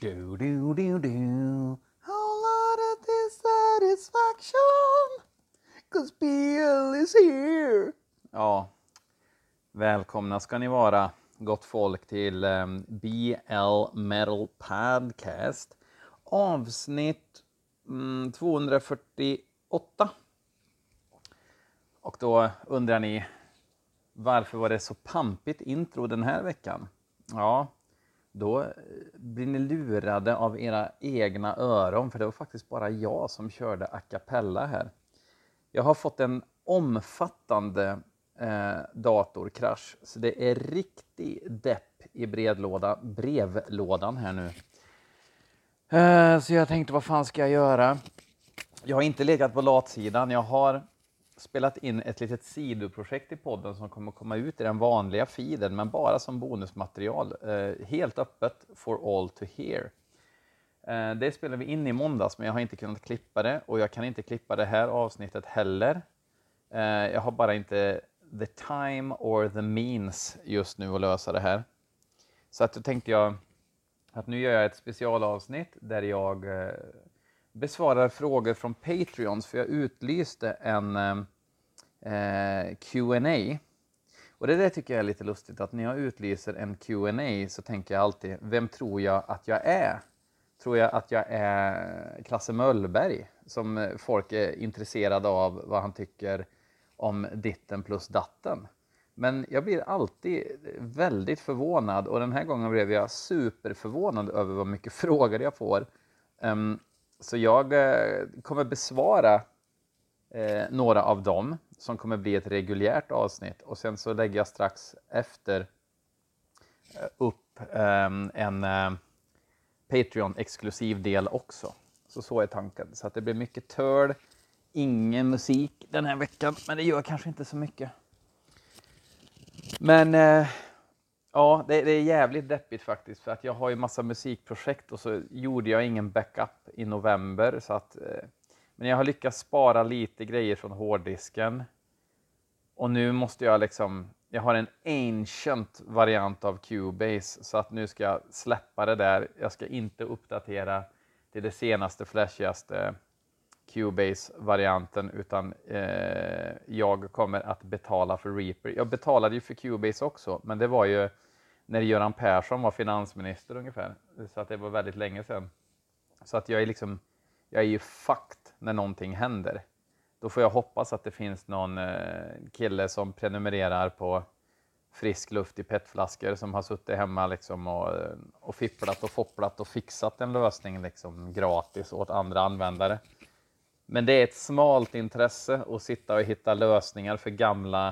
Do, do, do, do. Whole lot of dissatisfaction. Cause BL is here. Ja, välkomna ska ni vara, gott folk, till ehm, um, BL Metal Podcast. Avsnitt mm, 248. Och då undrar ni, varför var det så pampigt intro den här veckan? Ja, då eh, blir ni lurade av era egna öron, för det var faktiskt bara jag som körde a cappella här. Jag har fått en omfattande eh, datorkrasch, så det är riktig depp i bredlåda, brevlådan här nu. Eh, så jag tänkte, vad fan ska jag göra? Jag har inte legat på latsidan. Jag har spelat in ett litet sidoprojekt i podden som kommer komma ut i den vanliga feeden, men bara som bonusmaterial. Eh, helt öppet for all to hear. Eh, det spelade vi in i måndags, men jag har inte kunnat klippa det och jag kan inte klippa det här avsnittet heller. Eh, jag har bara inte the time or the means just nu att lösa det här. Så att då tänkte jag att nu gör jag ett specialavsnitt där jag eh, besvarar frågor från Patreons, för jag utlyste en eh, eh Q&A och det där tycker jag är lite lustigt, att när jag utlyser en Q&A så tänker jag alltid, vem tror jag att jag är? Tror jag att jag är Klasse Möllberg, som folk är intresserade av vad han tycker om ditten plus datten? Men jag blir alltid väldigt förvånad och den här gången blev jag superförvånad över vad mycket frågor jag får. Um, så jag eh, kommer besvara eh, några av dem som kommer bli ett reguljärt avsnitt och sen så lägger jag strax efter eh, upp ehm, en Patreon-exklusiv del också. Så så är tanken. Så att det blir mycket töl, ingen musik den här veckan, men det gör kanske inte så mycket. Men eh, ja, det, det, är jävligt deppigt faktiskt för att jag har ju massa musikprojekt och så gjorde jag ingen backup i november så att eh, men jag har lyckats spara lite grejer från hårddisken. Och nu måste jag liksom, jag har en ancient variant av Cubase så att nu ska jag släppa det där. Jag ska inte uppdatera till det senaste flashigaste Cubase-varianten utan eh, jag kommer att betala för Reaper. Jag betalade ju för Cubase också, men det var ju när Göran Persson var finansminister ungefär, så att det var väldigt länge sedan. Så att jag är liksom, jag är ju fucked när någonting händer. Då får jag hoppas att det finns någon eh, kille som prenumererar på frisk luft i petflaskor som har suttit hemma liksom och, och fipplat och fopplat och fixat en lösning liksom gratis åt andra användare. Men det är ett smalt intresse att sitta och hitta lösningar för gamla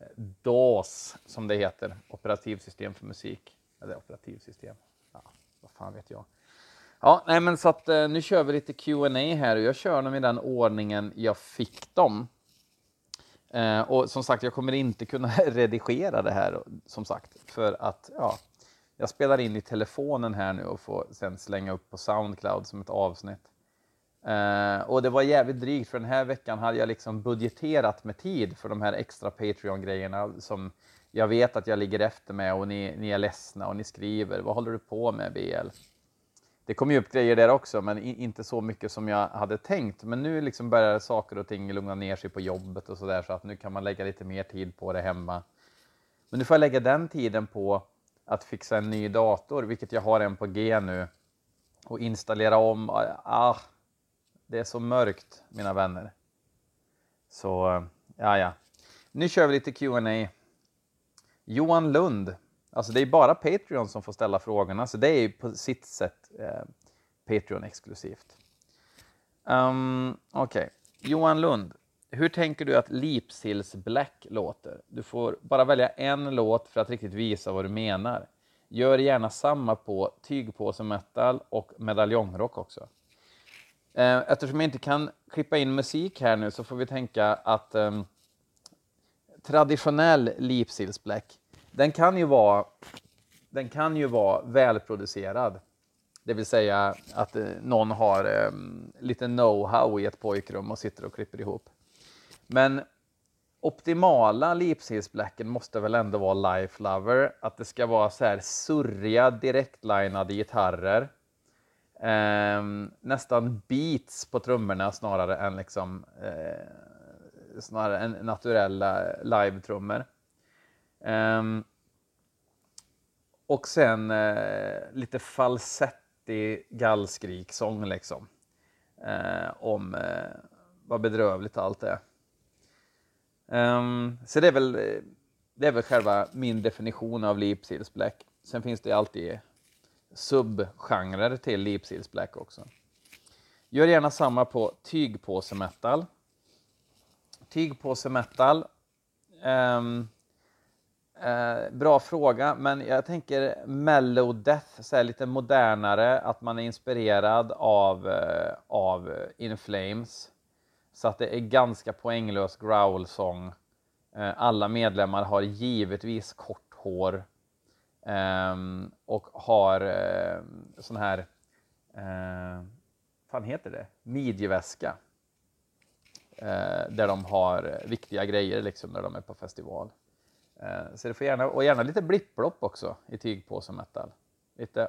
eh, DAS, som det heter, operativsystem för musik. Eller operativsystem, ja, vad fan vet jag. Ja, nej men så att eh, nu kör vi lite Q&A här och jag kör dem i den ordningen jag fick dem. Eh, och som sagt, jag kommer inte kunna redigera det här som sagt för att ja, jag spelar in i telefonen här nu och får sen slänga upp på Soundcloud som ett avsnitt. Eh, och det var jävligt drygt för den här veckan hade jag liksom budgeterat med tid för de här extra Patreon-grejerna som jag vet att jag ligger efter med och ni, ni är ledsna och ni skriver, vad håller du på med BL? det kom ju upp grejer där också, men inte så mycket som jag hade tänkt. Men nu liksom börjar saker och ting lugna ner sig på jobbet och så där, så att nu kan man lägga lite mer tid på det hemma. Men nu får jag lägga den tiden på att fixa en ny dator, vilket jag har en på G nu, och installera om. Ah, ah det är så mörkt, mina vänner. Så, eh, ja, ja. Nu kör vi lite Q&A. Johan Lund Alltså det är bara Patreon som får ställa frågorna, så det är på sitt sätt eh, Patreon-exklusivt. Um, ehm, Okej, okay. Johan Lund. Hur tänker du att Leapsills Black låter? Du får bara välja en låt för att riktigt visa vad du menar. Gör gärna samma på tygpåse metal och medaljongrock också. Eh, eftersom jag inte kan klippa in musik här nu så får vi tänka att um, traditionell lipsilsbläck, den kan ju vara, den kan ju vara välproducerad. Det vill säga att eh, någon har eh, lite know-how i ett pojkrum och sitter och klipper ihop. Men optimala lipsilsbläcken måste väl ändå vara Life Lover, att det ska vara så här surriga direktlinade gitarrer Ehm, nästan beats på trummorna snarare än liksom eh, snarare än naturella live-trummor. Ehm, och sen eh, lite falsettig gallskriksång liksom. Eh, om eh, vad bedrövligt allt är. Um, så det är, väl, eh, det är väl själva min definition av Leapseals Black. Sen finns det alltid subgenrer till Leapseals Black också. Gör gärna samma på tygpåse-metal. Tygpåse-metal. Um, ehm, Eh, bra fråga, men jag tänker mellow death, så lite modernare, att man är inspirerad av, eh, av In Flames. Så att det är ganska poänglös growlsång. Eh, alla medlemmar har givetvis kort hår ehm, och har eh, sån här, eh, fan heter det, midjeväska. Eh, där de har viktiga grejer liksom när de är på festival. Eh, så det får gärna, och gärna lite blipplopp också i tygpåse metal. Lite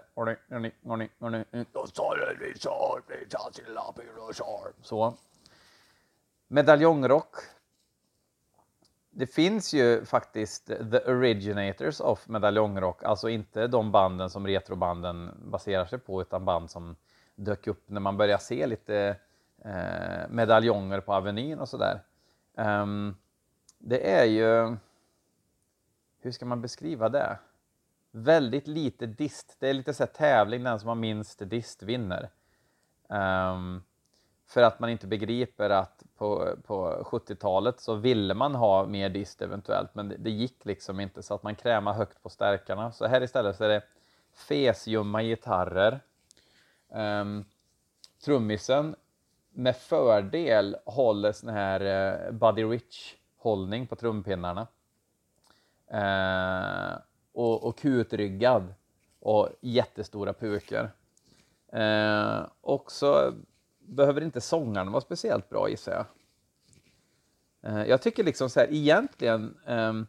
så. Medaljongrock. Det finns ju faktiskt the originators of medaljongrock, alltså inte de banden som retrobanden baserar sig på, utan band som dök upp när man började se lite eh, medaljonger på Avenyn och sådär. Um, det är ju hur ska man beskriva det? Väldigt lite dist. Det är lite så tävling, den som har minst dist vinner. Um, för att man inte begriper att på, på 70-talet så ville man ha mer dist eventuellt, men det, det, gick liksom inte så att man krämar högt på stärkarna. Så här istället så är det fesjumma gitarrer. Um, trummisen med fördel håller sån här uh, Buddy Rich hållning på trumpinnarna. Uh, och, och kutryggad och jättestora pukor. Eh, också behöver inte sångaren vara speciellt bra gissar jag. Eh, jag tycker liksom så här egentligen um,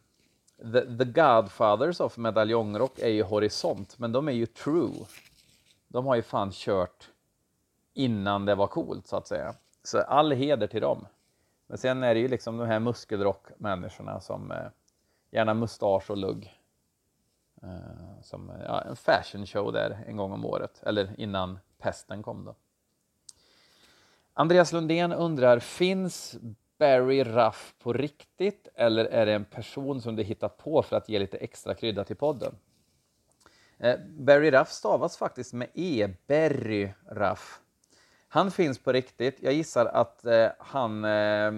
the, the Godfathers of medaljongrock är ju Horisont, men de är ju true. De har ju fan kört innan det var coolt så att säga. Så all heder till dem. Men sen är det ju liksom de här muskelrock-människorna som eh, Gärna mustasch och lugg. Eh, som ja, en fashion show där en gång om året, eller innan pesten kom då. Andreas Lundén undrar, finns Barry Ruff på riktigt eller är det en person som du hittat på för att ge lite extra krydda till podden? Eh, Barry Ruff stavas faktiskt med E, Barry Ruff. Han finns på riktigt. Jag gissar att eh, han eh,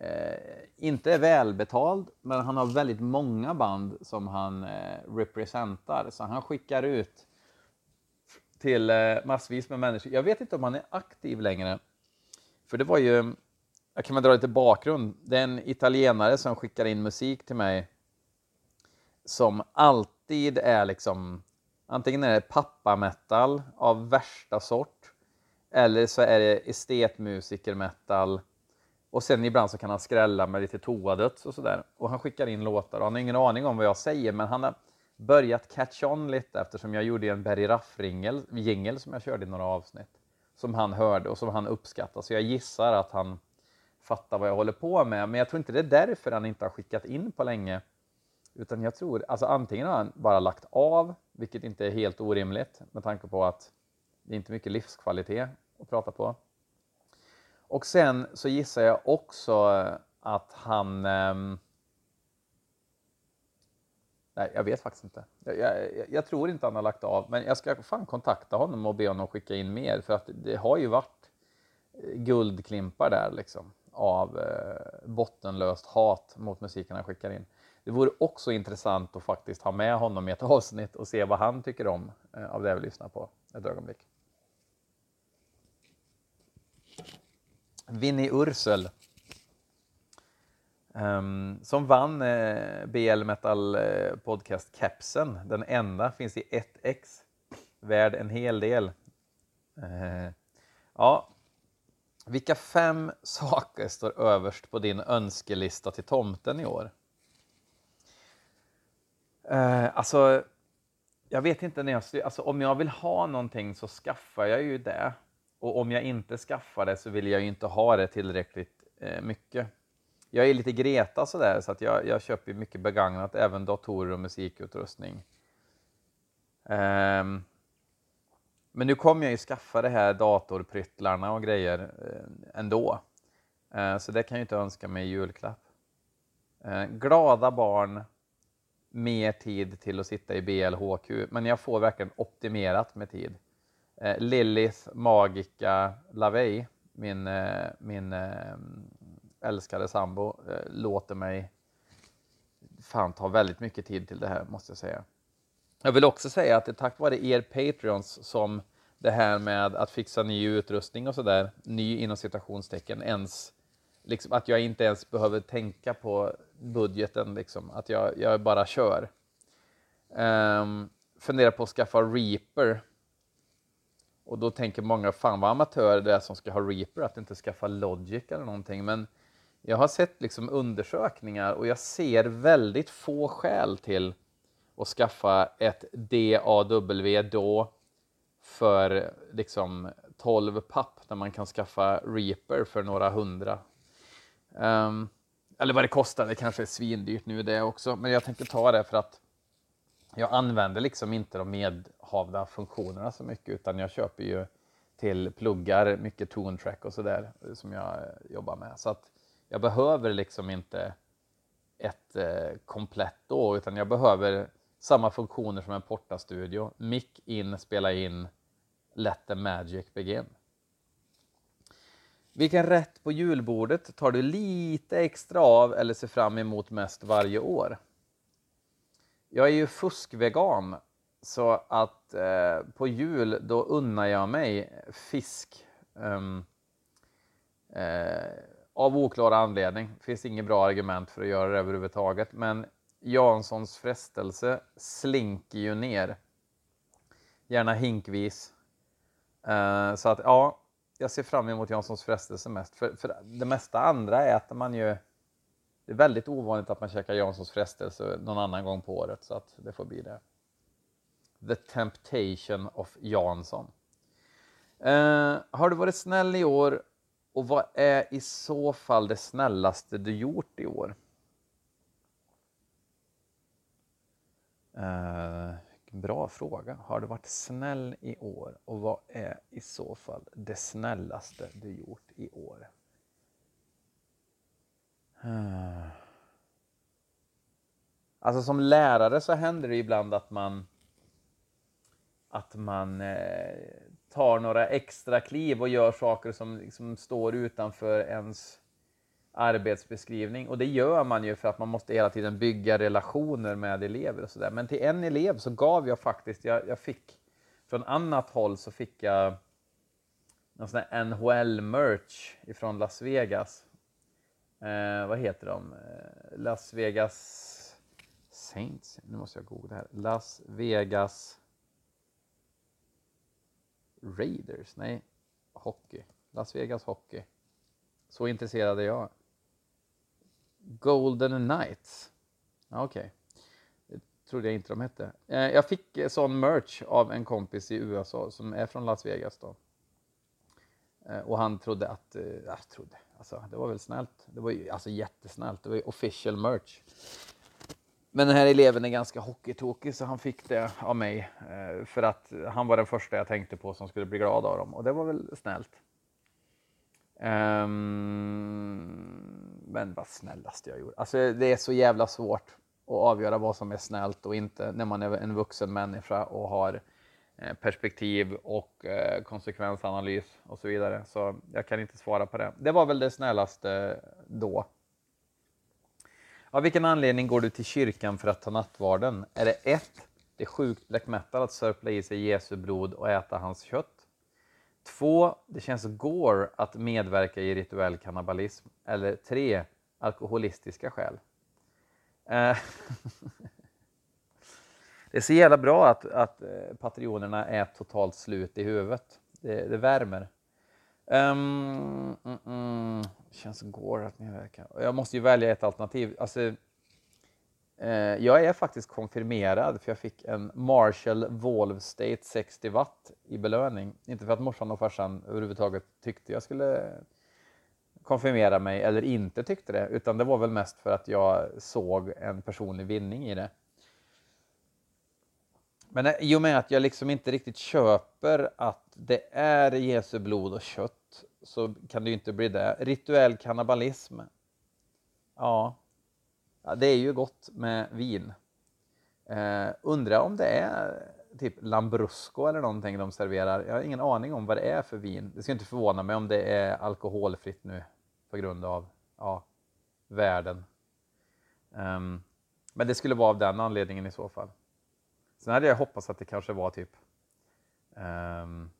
eh, inte är välbetald, men han har väldigt många band som han eh, representar. Så han skickar ut till eh, massvis med människor. Jag vet inte om han är aktiv längre. För det var ju, jag kan väl dra lite bakgrund. Det är en italienare som skickar in musik till mig som alltid är liksom, antingen är det pappametal av värsta sort, eller så är det estetmusiker-metal och sen ibland så kan han skrälla med lite toadöds och sådär. Och han skickar in låtar och han har ingen aning om vad jag säger, men han har börjat catch on lite eftersom jag gjorde en Berry Raff-jingel som jag körde i några avsnitt. Som han hörde och som han uppskattar, Så jag gissar att han fattar vad jag håller på med. Men jag tror inte det är därför han inte har skickat in på länge. Utan jag tror, alltså antingen har han bara lagt av, vilket inte är helt orimligt med tanke på att det är inte mycket livskvalitet att prata på. Och sen så gissar jag också att han... Ehm, Nej, jag vet faktiskt inte. Jag, jag, jag, tror inte han har lagt av, men jag ska fan kontakta honom och be honom skicka in mer för att det har ju varit eh, guldklimpar där liksom av eh, bottenlöst hat mot musiken han skickar in. Det vore också intressant att faktiskt ha med honom i ett avsnitt och se vad han tycker om eh, av det vi lyssnar på ett ögonblick. Vinnie Ursel. Um, som vann eh, BL Metal eh, Podcast Capsen. Den enda finns i 1x. Värd en hel del. Uh, ja, vilka fem saker står överst på din önskelista till tomten i år? Uh, alltså, jag vet inte när jag alltså om jag vill ha någonting så skaffar jag ju det. Och om jag inte skaffar det så vill jag ju inte ha det tillräckligt eh, mycket. Jag är lite Greta sådär så att jag, jag köper mycket begagnat, även datorer och musikutrustning. Um, men nu kommer jag ju skaffa det här datorpryttlarna och grejer eh, ändå. Uh, så det kan jag ju inte önska mig i julklapp. Uh, glada barn, mer tid till att sitta i BLHQ, men jag får verkligen optimerat med tid. Eh, Lilith Magica Lavey, min, eh, min eh, älskade sambo, eh, låter mig fan ta väldigt mycket tid till det här, måste jag säga. Jag vill också säga att det är tack vare er Patreons som det här med att fixa ny utrustning och sådär, ny inom citationstecken, ens liksom, att jag inte ens behöver tänka på budgeten, liksom, att jag, jag bara kör. Ehm, um, funderar på att skaffa Reaper. Och då tänker många, fan vad amatör det är som ska ha Reaper, att inte skaffa Logic eller någonting. Men jag har sett liksom undersökningar och jag ser väldigt få skäl till att skaffa ett DAW då för liksom 12 papp när man kan skaffa Reaper för några hundra. Um, eller vad det kostar, det kanske är svindyrt nu det också, men jag tänkte ta det för att jag använder liksom inte de medhavda funktionerna så mycket utan jag köper ju till pluggar, mycket tune track och sådär som jag jobbar med. Så att jag behöver liksom inte ett eh, komplett då, utan jag behöver samma funktioner som en portastudio. Mic in, spela in, let the magic begin. Vilken rätt på julbordet tar du lite extra av eller ser fram emot mest varje år? Jag är ju fuskvegan så att eh, på jul då unnar jag mig fisk. Um, eh, av oklar anledning. Det finns inget bra argument för att göra det överhuvudtaget. Men Janssons frestelse slinker ju ner. Gärna hinkvis. Uh, så att ja, jag ser fram emot Janssons frestelse mest. För, för det mesta andra äter man ju... Det är väldigt ovanligt att man käkar Janssons frestelse någon annan gång på året. Så att det får bli det. The Temptation of Jansson. Uh, har du varit snäll i år och vad är i så fall det snällaste du gjort i år? Uh, bra fråga. Har du varit snäll i år? Och vad är i så fall det snällaste du gjort i år? Uh. Alltså som lärare så händer det ibland att man att man eh, tar några extra kliv och gör saker som liksom står utanför ens arbetsbeskrivning. Och det gör man ju för att man måste hela tiden bygga relationer med elever och sådär. Men till en elev så gav jag faktiskt, jag, jag fick från annat håll så fick jag någon sån här NHL-merch ifrån Las Vegas. Eh, vad heter de? Eh, Las Vegas Saints? Nu måste jag googla här. Las Vegas Raiders? Nej, hockey. Las Vegas Hockey. Så intresserad är jag. Golden Knights. Okej. Okay. Det trodde jag inte de hette. Eh, jag fick eh, sån merch av en kompis i USA som är från Las Vegas då. Eh, och han trodde att, jag trodde, alltså det var väl snällt. Det var ju alltså jättesnällt. Det var ju official merch. Men den här eleven är ganska hockeytokig så han fick det av mig eh, för att han var den första jag tänkte på som skulle bli glad av dem och det var väl snällt. Um, men vad snällast jag gjorde. Alltså det är så jävla svårt att avgöra vad som är snällt och inte när man är en vuxen människa och har eh, perspektiv och eh, konsekvensanalys och så vidare. Så jag kan inte svara på det. Det var väl det snällaste då. Av vilken anledning går du till kyrkan för att ta nattvarden? Är det ett, det är sjukt black metal att sörpla i sig Jesu blod och äta hans kött? Två, det känns gore att medverka i rituell kannibalism. Eller tre, alkoholistiska skäl. Eh, det är så jävla bra att, att eh, patrionerna är totalt slut i huvudet. Det, det värmer. Um, mm, mm, känns går att medverka. Jag måste ju välja ett alternativ. Alltså, Eh, jag är faktiskt konfirmerad för jag fick en Marshall Volve State 60 watt i belöning. Inte för att morsan och farsan överhuvudtaget tyckte jag skulle konfirmera mig eller inte tyckte det, utan det var väl mest för att jag såg en personlig vinning i det. Men eh, i och med att jag liksom inte riktigt köper att det är Jesu blod och kött så kan det ju inte bli det. Rituell kannibalism. Ja, ja det är ju gott med vin. Eh, undrar om det är typ Lambrusco eller någonting de serverar. Jag har ingen aning om vad det är för vin. Det ska inte förvåna mig om det är alkoholfritt nu på grund av ja, världen. Um, men det skulle vara av den anledningen i så fall. Sen hade jag hoppats att det kanske var typ um,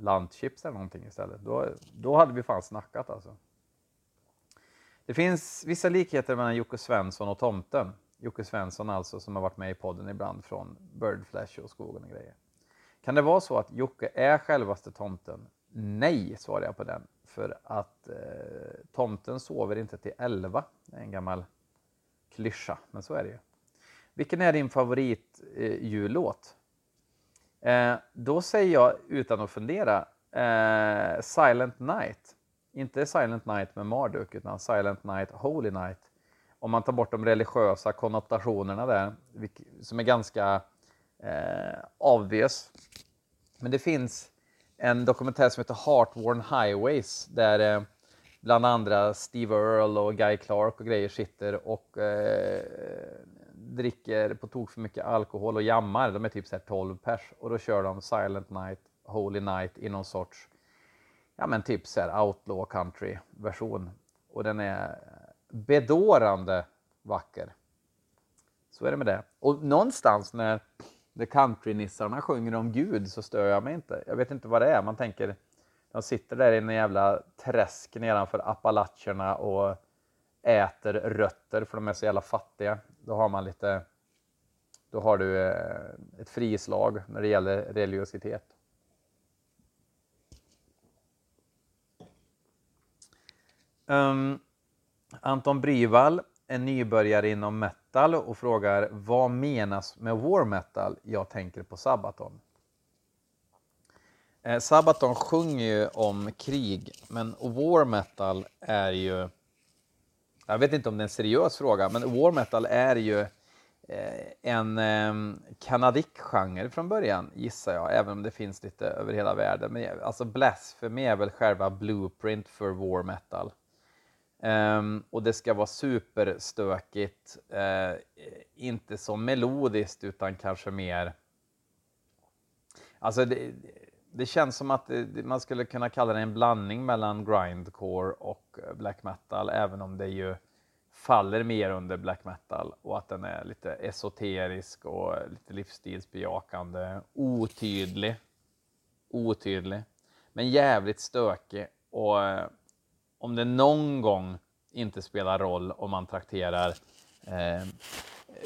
lantchips eller någonting istället. Då, då hade vi fan snackat alltså. Det finns vissa likheter mellan Jocke Svensson och tomten. Jocke Svensson alltså som har varit med i podden ibland från Birdflash och Skogen och grejer. Kan det vara så att Jocke är självaste tomten? Nej, svarar jag på den. För att eh, tomten sover inte till 11. Det är en gammal klyscha, men så är det ju. Vilken är din favorit eh, jullåt? Eh, då säger jag utan att fundera eh, Silent Night. Inte Silent Night med Marduk utan Silent Night Holy Night. Om man tar bort de religiösa konnotationerna där, som är ganska eh, obvious. Men det finns en dokumentär som heter Heartworn Highways där eh, bland andra Steve Earle och Guy Clark och grejer sitter och eh, dricker på tok för mycket alkohol och jammar. De är typ så 12 pers och då kör de Silent Night, Holy Night i någon sorts, ja men typ så här outlaw country version. Och den är bedårande vacker. Så är det med det. Och någonstans när, när countrynissarna sjunger om Gud så stör jag mig inte. Jag vet inte vad det är. Man tänker, de sitter där i en jävla träsk nedanför Appalacherna och äter rötter för de är så jävla fattiga. Då har man lite, då har du eh, ett frislag när det gäller religiositet. Um, Anton Bryvall är nybörjare inom metal och frågar vad menas med war metal? Jag tänker på Sabaton. Eh, Sabaton sjunger ju om krig, men war metal är ju jag vet inte om det är en seriös fråga, men war metal är ju eh, en eh, kanadick-genre från början, gissar jag, även om det finns lite över hela världen. Men alltså Blasphemy är väl själva blueprint för war metal. Um, och det ska vara superstökigt, uh, inte så melodiskt utan kanske mer... Alltså det, det känns som att eh, det, man skulle kunna kalla det en blandning mellan grindcore och eh, black metal, även om det ju faller mer under black metal och att den är lite esoterisk och eh, lite livsstilsbejakande, otydlig. Otydlig, men jävligt stökig och om det någon gång inte spelar roll om man trakterar eh,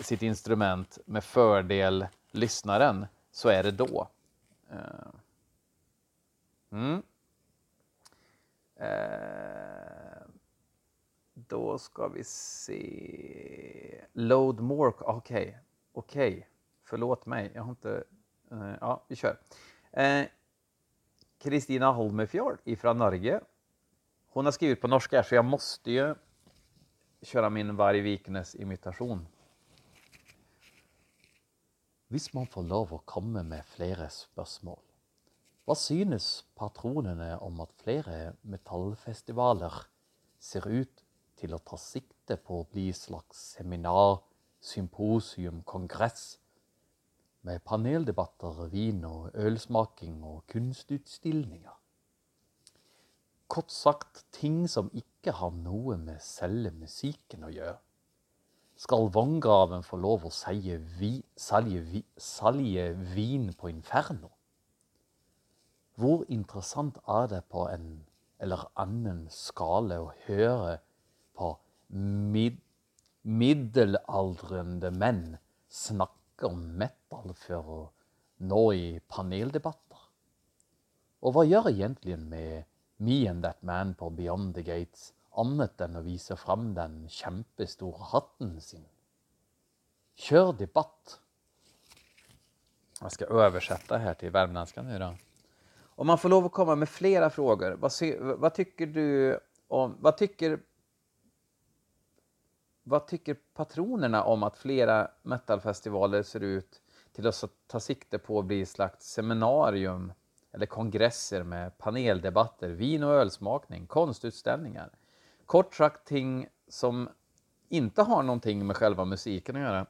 sitt instrument med fördel lyssnaren så är det då. Eh, mm. eh, då ska vi se. Load more. Okej, okay. okej. Okay. Förlåt mig. Jag har inte. Eh, ja, vi kör. Eh, Kristina eh, Holmefjord ifrån Norge. Hon har skrivit på norska så jag måste ju köra min Varg Viknes imitation. Hvis man får lov å komme med flere spørsmål, hva synes patronene om at flere metallfestivaler ser ut til å ta sikte på å bli slags seminar, symposium, kongress med paneldebatter, vin og ølsmaking og kunstutstillinger. Kort sagt ting som ikke har noe med selve musikken å gjøre. Skal Vanngraven få lov å selge, vi, vi, vin på Inferno? Hvor interessant er det på en eller annen skala å høre på mid middelaldrende menn snakke om metal for å nå i paneldebatter? Og hva gjør egentlig med Me and That Man på Beyond the Gates annat än att visa fram den kjempestore hatten sin? Kör debatt! Jag ska översätta här till värmländska nu då. Om man får lov att komma med flera frågor, vad, se, vad tycker du om, vad tycker vad tycker patronerna om att flera metalfestivaler ser ut till att ta sikte på att bli ett slags seminarium eller kongresser med paneldebatter, vin och ölsmakning, konstutställningar. Kort sagt ting som inte har någonting med själva musiken att göra.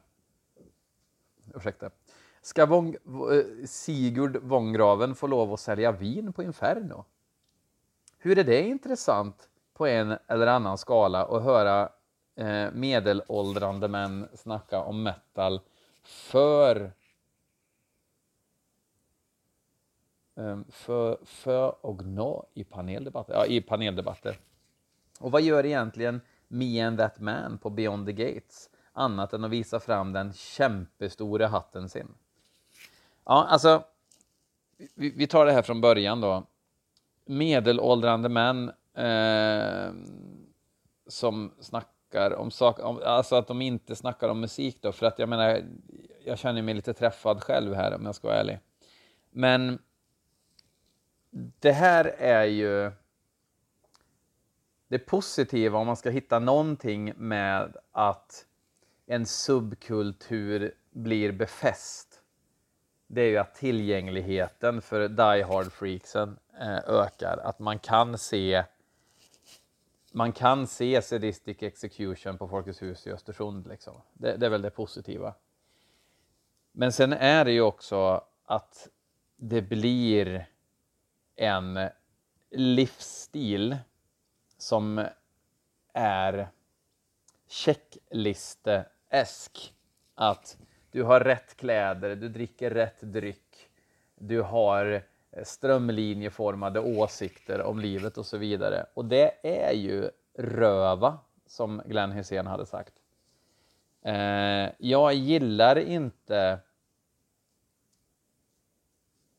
Ursäkta. Ska Vong, eh, Sigurd Vångraven få lov att sälja vin på Inferno? Hur är det intressant på en eller annan skala att höra eh, medelåldrande män snacka om metal för ehm, för, för och nå i paneldebatter. Ja, i paneldebatter. Och vad gör egentligen Me and That Man på Beyond the Gates annat än att visa fram den kämpestora hatten sin? Ja, alltså, vi, vi tar det här från början då. Medelåldrande män eh, som snackar om saker, alltså att de inte snackar om musik då, för att jag menar, jag känner mig lite träffad själv här om jag ska vara ärlig. Men det här är ju det positiva om man ska hitta någonting med att en subkultur blir befäst det är ju att tillgängligheten för Die Hard-freaksen eh, ökar. Att man kan se man kan se Sadistic Execution på Folkets hus i Östersund. Liksom. Det, det är väl det positiva. Men sen är det ju också att det blir en livsstil som är checkliste-esk. Att du har rätt kläder, du dricker rätt dryck, du har eh, strömlinjeformade åsikter om livet och så vidare. Och det är ju röva, som Glenn Hysén hade sagt. Eh, jag gillar inte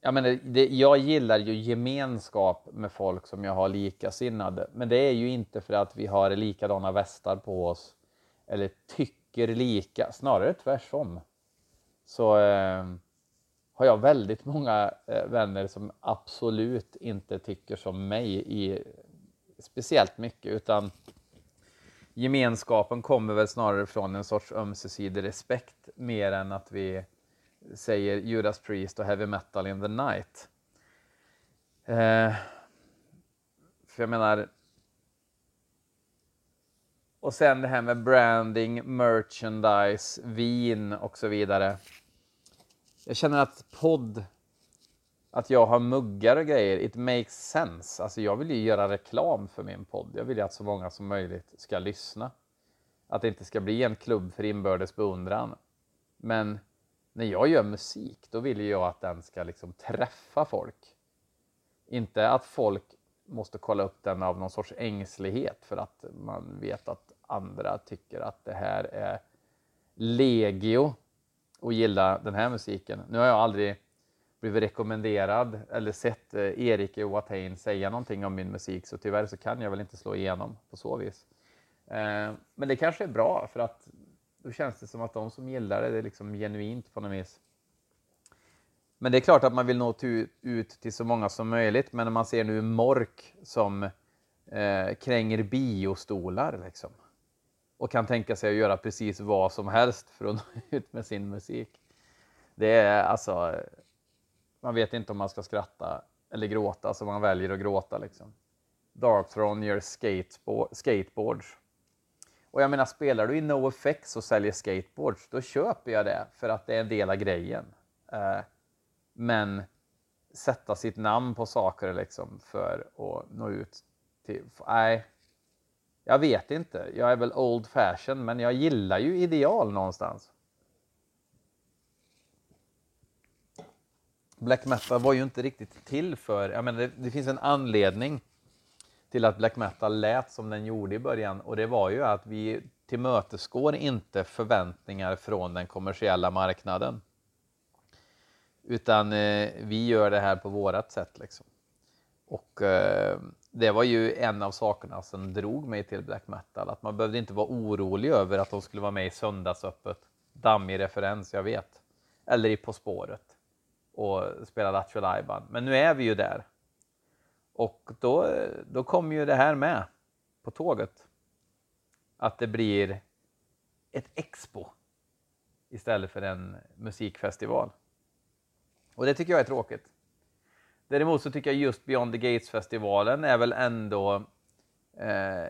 jag, menar, det, jag gillar ju gemenskap med folk som jag har likasinnade, men det är ju inte för att vi har likadana västar på oss eller tycker lika, snarare tvärtom så eh, har jag väldigt många eh, vänner som absolut inte tycker som mig i speciellt mycket utan gemenskapen kommer väl snarare från en sorts ömsesidig respekt mer än att vi säger Judas Priest och heavy metal in the night. Eh, för jag menar och sen det här med branding, merchandise, vin och så vidare. Jag känner att podd, att jag har muggar och grejer, it makes sense. Alltså jag vill ju göra reklam för min podd. Jag vill ju att så många som möjligt ska lyssna. Att det inte ska bli en klubb för inbördes beundran. Men när jag gör musik, då vill jag att den ska liksom träffa folk. Inte att folk måste kolla upp den av någon sorts ängslighet för att man vet att andra tycker att det här är legio och gilla den här musiken. Nu har jag aldrig blivit rekommenderad eller sett eh, Erik Watain säga någonting om min musik så tyvärr så kan jag väl inte slå igenom på så vis. Eh, men det kanske är bra för att då känns det som att de som gillar det, det är liksom genuint på något vis. Men det är klart att man vill nå ut till så många som möjligt. Men när man ser nu Mork som eh, kränger biostolar liksom och kan tänka sig att göra precis vad som helst för att nå ut med sin musik. Det är alltså, man vet inte om man ska skratta eller gråta så man väljer att gråta liksom. Darkthrone gör skateboards. Och jag menar, spelar du i No Effects och säljer skateboards, då köper jag det för att det är en del av grejen. Eh, men sätta sitt namn på saker liksom för att nå ut till, nej, jag vet inte. Jag är väl old fashion, men jag gillar ju ideal någonstans. Black metal var ju inte riktigt till för, jag menar det, det finns en anledning till att black metal lät som den gjorde i början och det var ju att vi tillmötesgår inte förväntningar från den kommersiella marknaden. Utan eh, vi gör det här på vårat sätt liksom. Och eh, det var ju en av sakerna som drog mig till black metal. Att man behövde inte vara orolig över att de skulle vara med i Söndagsöppet. Dammig referens, jag vet. Eller i På spåret och spela Lattjo Lajban. Men nu är vi ju där. Och då, då kommer ju det här med på tåget. Att det blir ett expo istället för en musikfestival. Och det tycker jag är tråkigt. Däremot så tycker jag just Beyond the Gates-festivalen är väl ändå eh,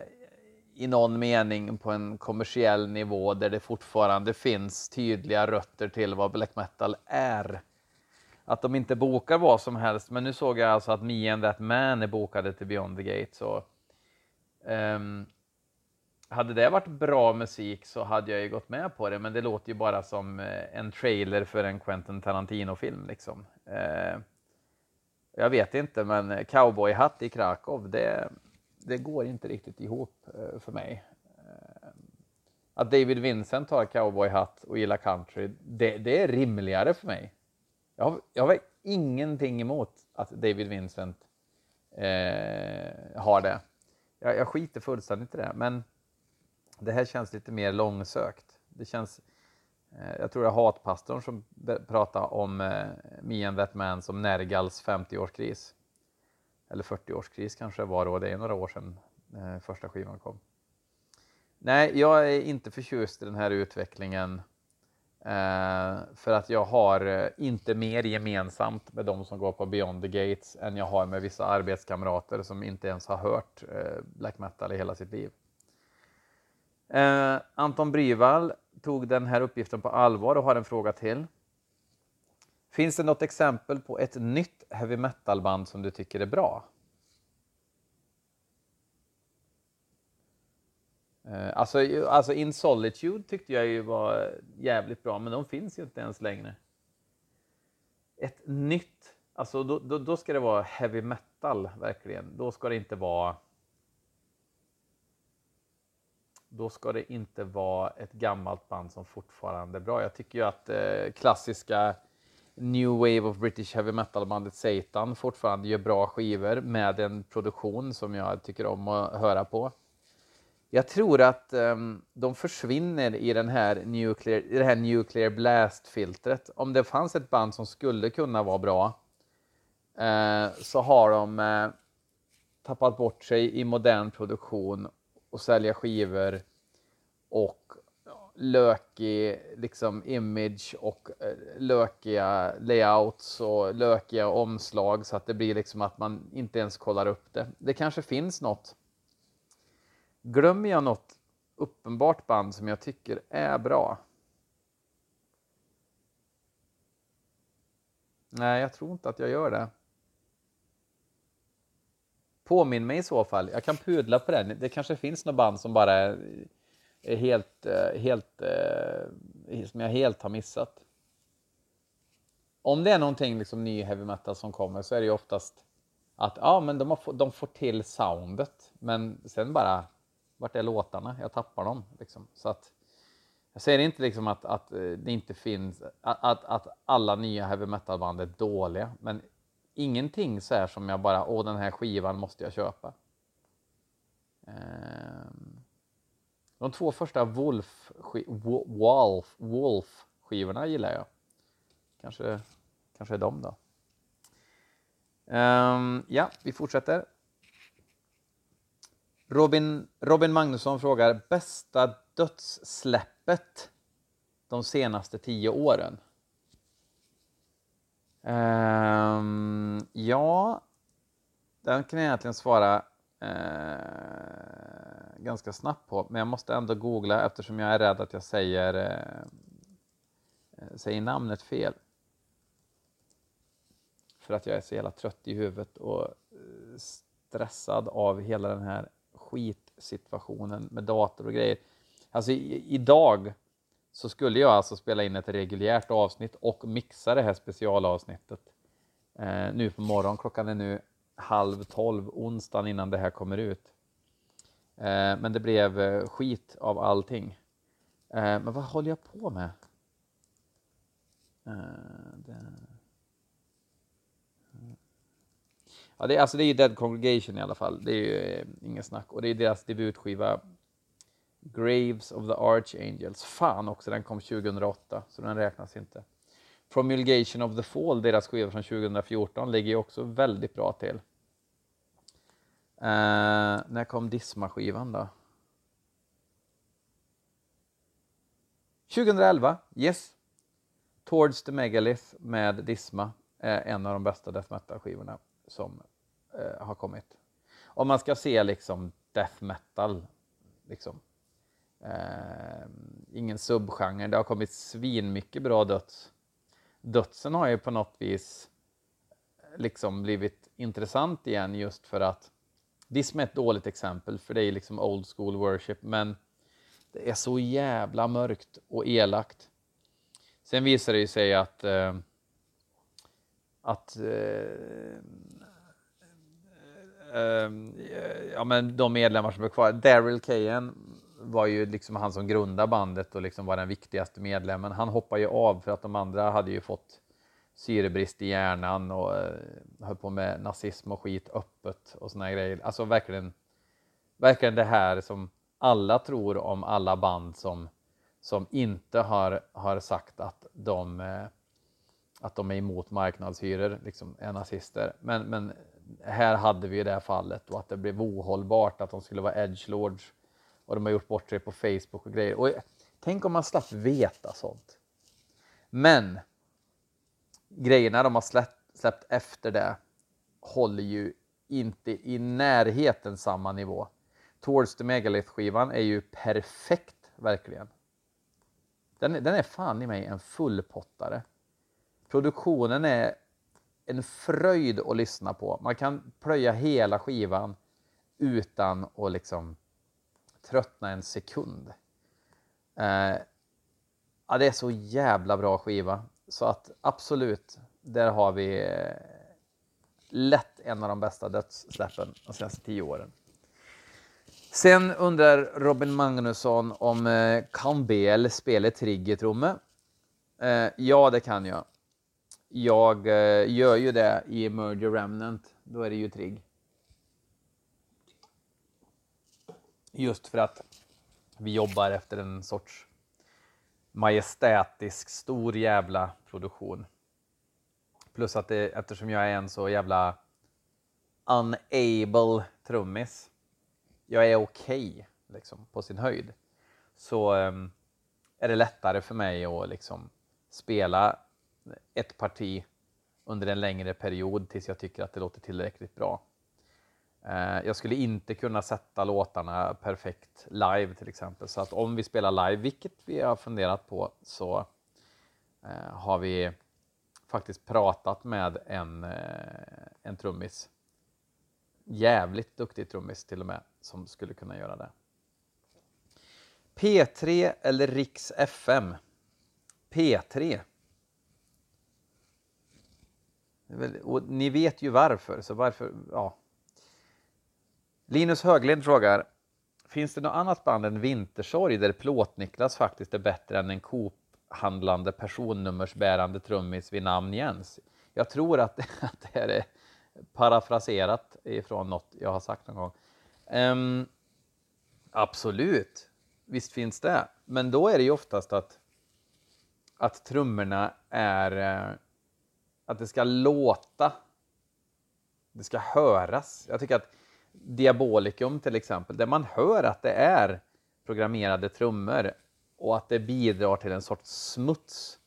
i någon mening på en kommersiell nivå där det fortfarande finns tydliga rötter till vad black metal är. Att de inte bokar vad som helst, men nu såg jag alltså att Me and That Man är bokade till Beyond the Gates. Och, um, hade det varit bra musik så hade jag ju gått med på det, men det låter ju bara som eh, en trailer för en Quentin Tarantino-film. Liksom. Uh, jag vet inte, men cowboyhatt i Krakow, det, det går inte riktigt ihop eh, för mig. Eh, att David Vincent har cowboyhatt och gillar country, det, det, är rimligare för mig. Jag har, jag har ingenting emot att David Vincent eh, har det. Jag, jag skiter fullständigt i det, men det här känns lite mer långsökt. Det känns, Eh, jag tror det är Hatpastorn som pratar om eh, Me and That Man som Nergals 50-årskris. Eller 40-årskris kanske det var då, det är några år sedan eh, första skivan kom. Nej, jag är inte förtjust i den här utvecklingen. Eh, för att jag har eh, inte mer gemensamt med de som går på Beyond the Gates än jag har med vissa arbetskamrater som inte ens har hört black metal i hela sitt liv. Anton Bryvall tog den här uppgiften på allvar och har en fråga till. Finns det något exempel på ett nytt heavy metal-band som du tycker är bra? Eh, alltså, alltså In Solitude tyckte jag ju var jävligt bra, men de finns ju inte ens längre. Ett nytt, alltså då, då, då ska det vara heavy metal verkligen. Då ska det inte vara då ska det inte vara ett gammalt band som fortfarande är bra. Jag tycker ju att eh, klassiska New Wave of British Heavy Metal-bandet Satan fortfarande gör bra skivor med en produktion som jag tycker om att höra på. Jag tror att um, de försvinner i, den här nuclear, i det här nuclear blast-filtret. Om det fanns ett band som skulle kunna vara bra uh, så har de uh, tappat bort sig i modern produktion och sälja skivor och lökig liksom image och eh, lökiga layouts och lökiga omslag så att det blir liksom att man inte ens kollar upp det. Det kanske finns något. Glömmer jag något uppenbart band som jag tycker är bra? Nej, jag tror inte att jag gör det. Påminn mig i så fall. Jag kan pudla på den. Det kanske finns något band som bara är helt, eh, helt, eh, som jag helt har missat. Om det är någonting liksom ny heavy metal som kommer så är det ju oftast att ja, men de, har, de får till soundet, men sen bara vart är låtarna? Jag tappar dem liksom. Så att jag säger inte liksom att, att eh, det inte finns att, att, att alla nya heavy metal band är dåliga, men ingenting så här som jag bara, åh den här skivan måste jag köpa. Ehm, de två första Wolf, Wolf, Wolf skivorna gillar jag. Kanske, kanske är de då. Ehm, ja, vi fortsätter. Robin, Robin Magnusson frågar bästa dödssläppet de senaste tio åren? Um, ja, den kan jag egentligen svara uh, ganska snabbt på, men jag måste ändå googla eftersom jag är rädd att jag säger, uh, säger namnet fel. För att jag är så jävla trött i huvudet och eh, stressad av hela den här skitsituationen med dator och grejer. Alltså i, idag så skulle jag alltså spela in ett reguljärt avsnitt och mixa det här specialavsnittet eh, nu på morgonen. Klockan är nu halv tolv, onsdagen innan det här kommer ut. Eh, men det blev eh, skit av allting. Eh, men vad håller jag på med? Eh, det... Ja, det, är, alltså det är ju Dead Congregation i alla fall. Det är ju eh, ingen snack. Och det är deras debutskiva Graves of the Archangels. Fan också, den kom 2008, så den räknas inte. Promulgation of the Fall, deras skiva från 2014, ligger ju också väldigt bra till. Uh, när kom Disma-skivan då? 2011, yes. Towards the Megalith med Disma är en av de bästa death metal-skivorna som uh, har kommit. Om man ska se liksom death metal, liksom. Eh, ingen subgenre, det har kommit svin mycket bra döds. Dödsen har ju på något vis eh, liksom blivit intressant igen just för att Dism är ett dåligt exempel för det är liksom old school worship men det är så jävla mörkt och elakt. Sen visar det sig att eh, att eh, eh, eh, ja, men de medlemmar som är kvar, Daryl Kayen var ju liksom han som grundade bandet och liksom var den viktigaste medlemmen. Han hoppade ju av för att de andra hade ju fått syrebrist i hjärnan och eh, höll på med nazism och skit öppet och såna grejer. Alltså verkligen, verkligen det här som alla tror om alla band som, som inte har, har sagt att de, eh, att de är emot marknadshyror, liksom är nazister. Men, men här hade vi det här fallet och att det blev ohållbart att de skulle vara edgelords och de har gjort bort sig på Facebook och grejer. Och tänk om man slapp veta sånt. Men grejerna de har släppt, släppt efter det håller ju inte i närheten samma nivå. Towards the Megalith-skivan är ju perfekt, verkligen. Den, den är fan i mig en fullpottare. Produktionen är en fröjd att lyssna på. Man kan plöja hela skivan utan att liksom tröttna en sekund. Eh, ja, det är så jävla bra skiva. Så att absolut, där har vi eh, lätt en av de bästa dödssläppen de senaste tio åren. Sen undrar Robin Magnusson om eh, kan BL spela triggertromme? Eh, ja, det kan jag. Jag eh, gör ju det i Merger Remnant. Då är det ju trigg. Just för att vi jobbar efter en sorts majestätisk, stor jävla produktion. Plus att det, eftersom jag är en så jävla unable trummis, jag är okej okay, liksom, på sin höjd, så um, är det lättare för mig att liksom, spela ett parti under en längre period tills jag tycker att det låter tillräckligt bra. Eh, jag skulle inte kunna sätta låtarna perfekt live till exempel. Så att om vi spelar live, vilket vi har funderat på, så eh, har vi faktiskt pratat med en, eh, en trummis. Jävligt duktig trummis till och med, som skulle kunna göra det. P3 eller Riks FM? P3. Och ni vet ju varför, så varför, ja, Linus Höglind frågar, finns det något annat band än Vintersorg där Plåt-Niklas faktiskt är bättre än en Coop-handlande personnummersbärande trummis vid namn Jens? Jag tror att, att det här är parafraserat ifrån något jag har sagt någon gång. Um, absolut, visst finns det. Men då är det ju oftast att, att trummorna är... Eh, att det ska låta. Det ska höras. Jag tycker att Diabolicum till exempel, där man hör att det är programmerade trummor och att det bidrar till en sorts smuts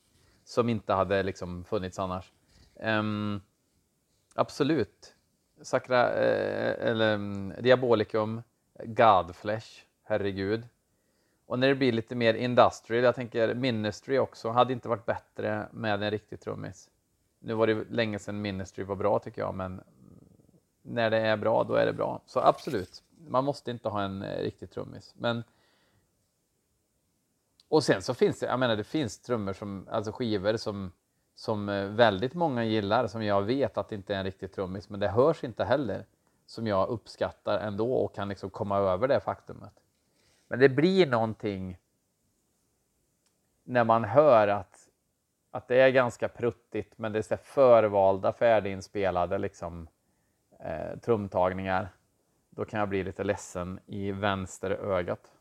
som inte hade liksom funnits annars. Um, absolut. Sakra, eh, eller um, Diabolicum, Godflesh, herregud. Och när det blir lite mer industrial, jag tänker Ministry också, hade inte varit bättre med en riktig trummis. Nu var det länge sedan Ministry var bra tycker jag, men när det är bra, då är det bra. Så absolut, man måste inte ha en eh, riktig trummis. Men och sen så finns det, jag menar det finns trummor som, alltså skivor som, som eh, väldigt många gillar, som jag vet att det inte är en riktig trummis, men det hörs inte heller, som jag uppskattar ändå och kan liksom komma över det faktumet. Men det blir någonting när man hör att, att det är ganska pruttigt, men det är så förvalda, färdiginspelade liksom eh, trumtagningar, då kan jag bli lite ledsen i vänster ögat.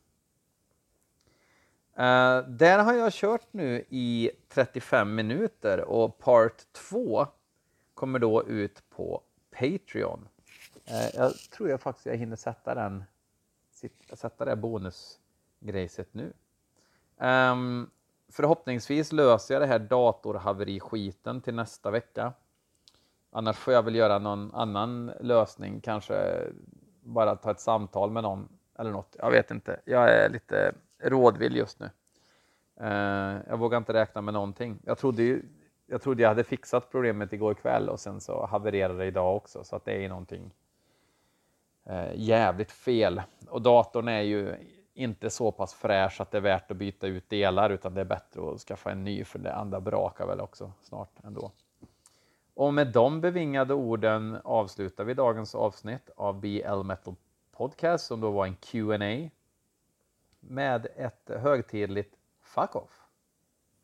Eh, där har jag kört nu i 35 minuter och part 2 kommer då ut på Patreon. Eh, jag tror jag faktiskt jag hinner sätta den sätta det bonusgrejset nu. Um, förhoppningsvis löser jag det här datorhaveri-skiten till nästa vecka. Annars får jag väl göra någon annan lösning, kanske bara ta ett samtal med någon eller något. Jag vet inte. Jag är lite rådvill just nu. Eh, jag vågar inte räkna med någonting. Jag trodde, ju, jag trodde jag hade fixat problemet igår kväll och sen så havererade det idag också, så att det är någonting eh, jävligt fel. Och datorn är ju inte så pass fräsch att det är värt att byta ut delar utan det är bättre att skaffa en ny för det andra brakar väl också snart ändå. Och med de bevingade orden avslutar vi dagens avsnitt av BL Metal Podcast som då var en Q&A med ett högtidligt fuck off.